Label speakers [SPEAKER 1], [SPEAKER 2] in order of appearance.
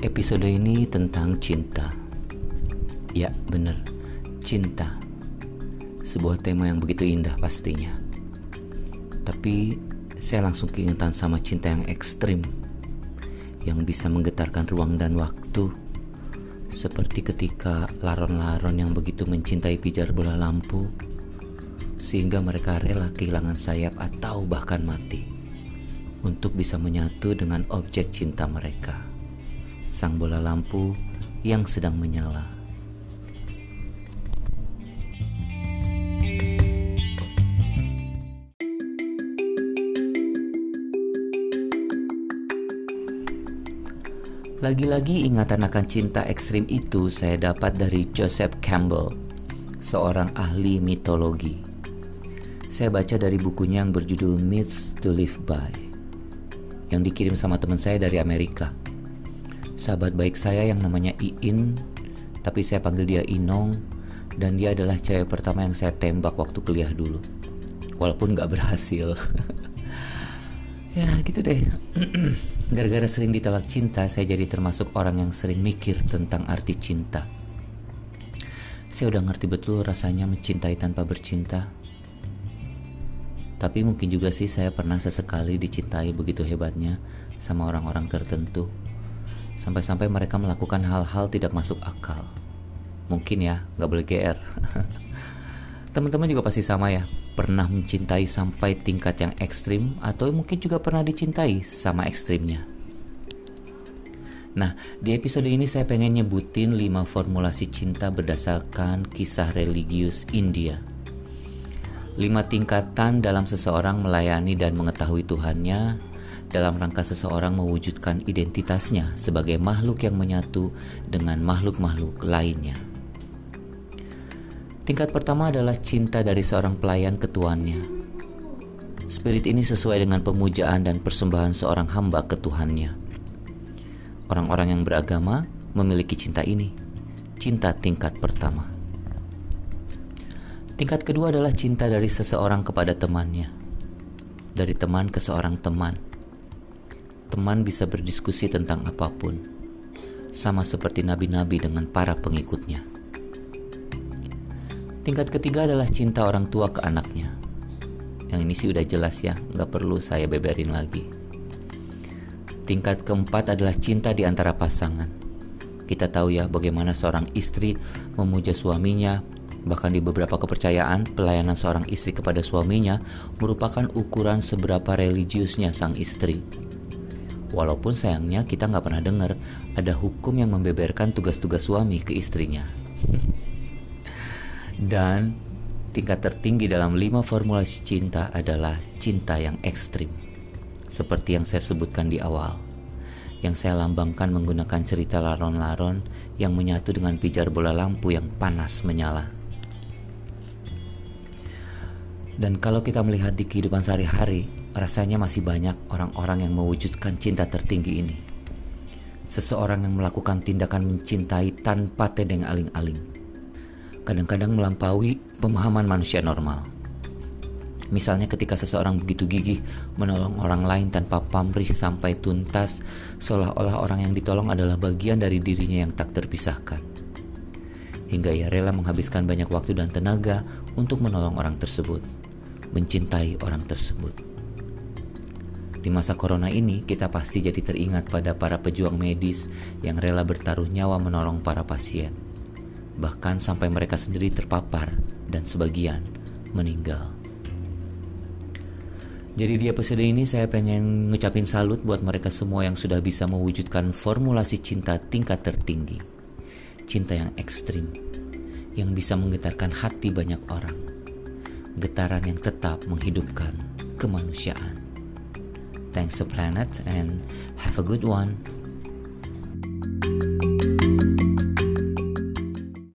[SPEAKER 1] Episode ini tentang cinta. Ya, bener. Cinta. Sebuah tema yang begitu indah pastinya. Tapi saya langsung keingetan sama cinta yang ekstrim. Yang bisa menggetarkan ruang dan waktu. Seperti ketika laron-laron yang begitu mencintai pijar bola lampu. Sehingga mereka rela kehilangan sayap atau bahkan mati. Untuk bisa menyatu dengan objek cinta mereka sang bola lampu yang sedang menyala. Lagi-lagi ingatan akan cinta ekstrim itu saya dapat dari Joseph Campbell, seorang ahli mitologi. Saya baca dari bukunya yang berjudul Myths to Live By, yang dikirim sama teman saya dari Amerika sahabat baik saya yang namanya Iin, tapi saya panggil dia Inong, dan dia adalah cewek pertama yang saya tembak waktu kuliah dulu. Walaupun gak berhasil. ya gitu deh. Gara-gara sering ditolak cinta, saya jadi termasuk orang yang sering mikir tentang arti cinta. Saya udah ngerti betul rasanya mencintai tanpa bercinta. Tapi mungkin juga sih saya pernah sesekali dicintai begitu hebatnya sama orang-orang tertentu Sampai-sampai mereka melakukan hal-hal tidak masuk akal. Mungkin ya, nggak boleh GR. Teman-teman juga pasti sama ya, pernah mencintai sampai tingkat yang ekstrim atau mungkin juga pernah dicintai sama ekstrimnya. Nah, di episode ini saya pengen nyebutin 5 formulasi cinta berdasarkan kisah religius India. 5 tingkatan dalam seseorang melayani dan mengetahui Tuhannya dalam rangka seseorang mewujudkan identitasnya sebagai makhluk yang menyatu dengan makhluk-makhluk lainnya. Tingkat pertama adalah cinta dari seorang pelayan ke tuannya. Spirit ini sesuai dengan pemujaan dan persembahan seorang hamba ke Tuhannya. Orang-orang yang beragama memiliki cinta ini, cinta tingkat pertama. Tingkat kedua adalah cinta dari seseorang kepada temannya, dari teman ke seorang teman teman bisa berdiskusi tentang apa pun, sama seperti nabi-nabi dengan para pengikutnya. Tingkat ketiga adalah cinta orang tua ke anaknya. Yang ini sih udah jelas ya, nggak perlu saya beberin lagi. Tingkat keempat adalah cinta di antara pasangan. Kita tahu ya bagaimana seorang istri memuja suaminya, bahkan di beberapa kepercayaan, pelayanan seorang istri kepada suaminya merupakan ukuran seberapa religiusnya sang istri. Walaupun sayangnya kita nggak pernah dengar ada hukum yang membeberkan tugas-tugas suami ke istrinya. Dan tingkat tertinggi dalam lima formulasi cinta adalah cinta yang ekstrim. Seperti yang saya sebutkan di awal. Yang saya lambangkan menggunakan cerita laron-laron yang menyatu dengan pijar bola lampu yang panas menyala. Dan kalau kita melihat di kehidupan sehari-hari, rasanya masih banyak orang-orang yang mewujudkan cinta tertinggi ini. Seseorang yang melakukan tindakan mencintai tanpa tedeng aling-aling. Kadang-kadang melampaui pemahaman manusia normal. Misalnya ketika seseorang begitu gigih menolong orang lain tanpa pamrih sampai tuntas, seolah-olah orang yang ditolong adalah bagian dari dirinya yang tak terpisahkan. Hingga ia rela menghabiskan banyak waktu dan tenaga untuk menolong orang tersebut, mencintai orang tersebut. Di masa corona ini, kita pasti jadi teringat pada para pejuang medis yang rela bertaruh nyawa menolong para pasien. Bahkan sampai mereka sendiri terpapar dan sebagian meninggal. Jadi di episode ini saya pengen ngucapin salut buat mereka semua yang sudah bisa mewujudkan formulasi cinta tingkat tertinggi. Cinta yang ekstrim, yang bisa menggetarkan hati banyak orang. Getaran yang tetap menghidupkan kemanusiaan. Thanks to Planet and have a good one.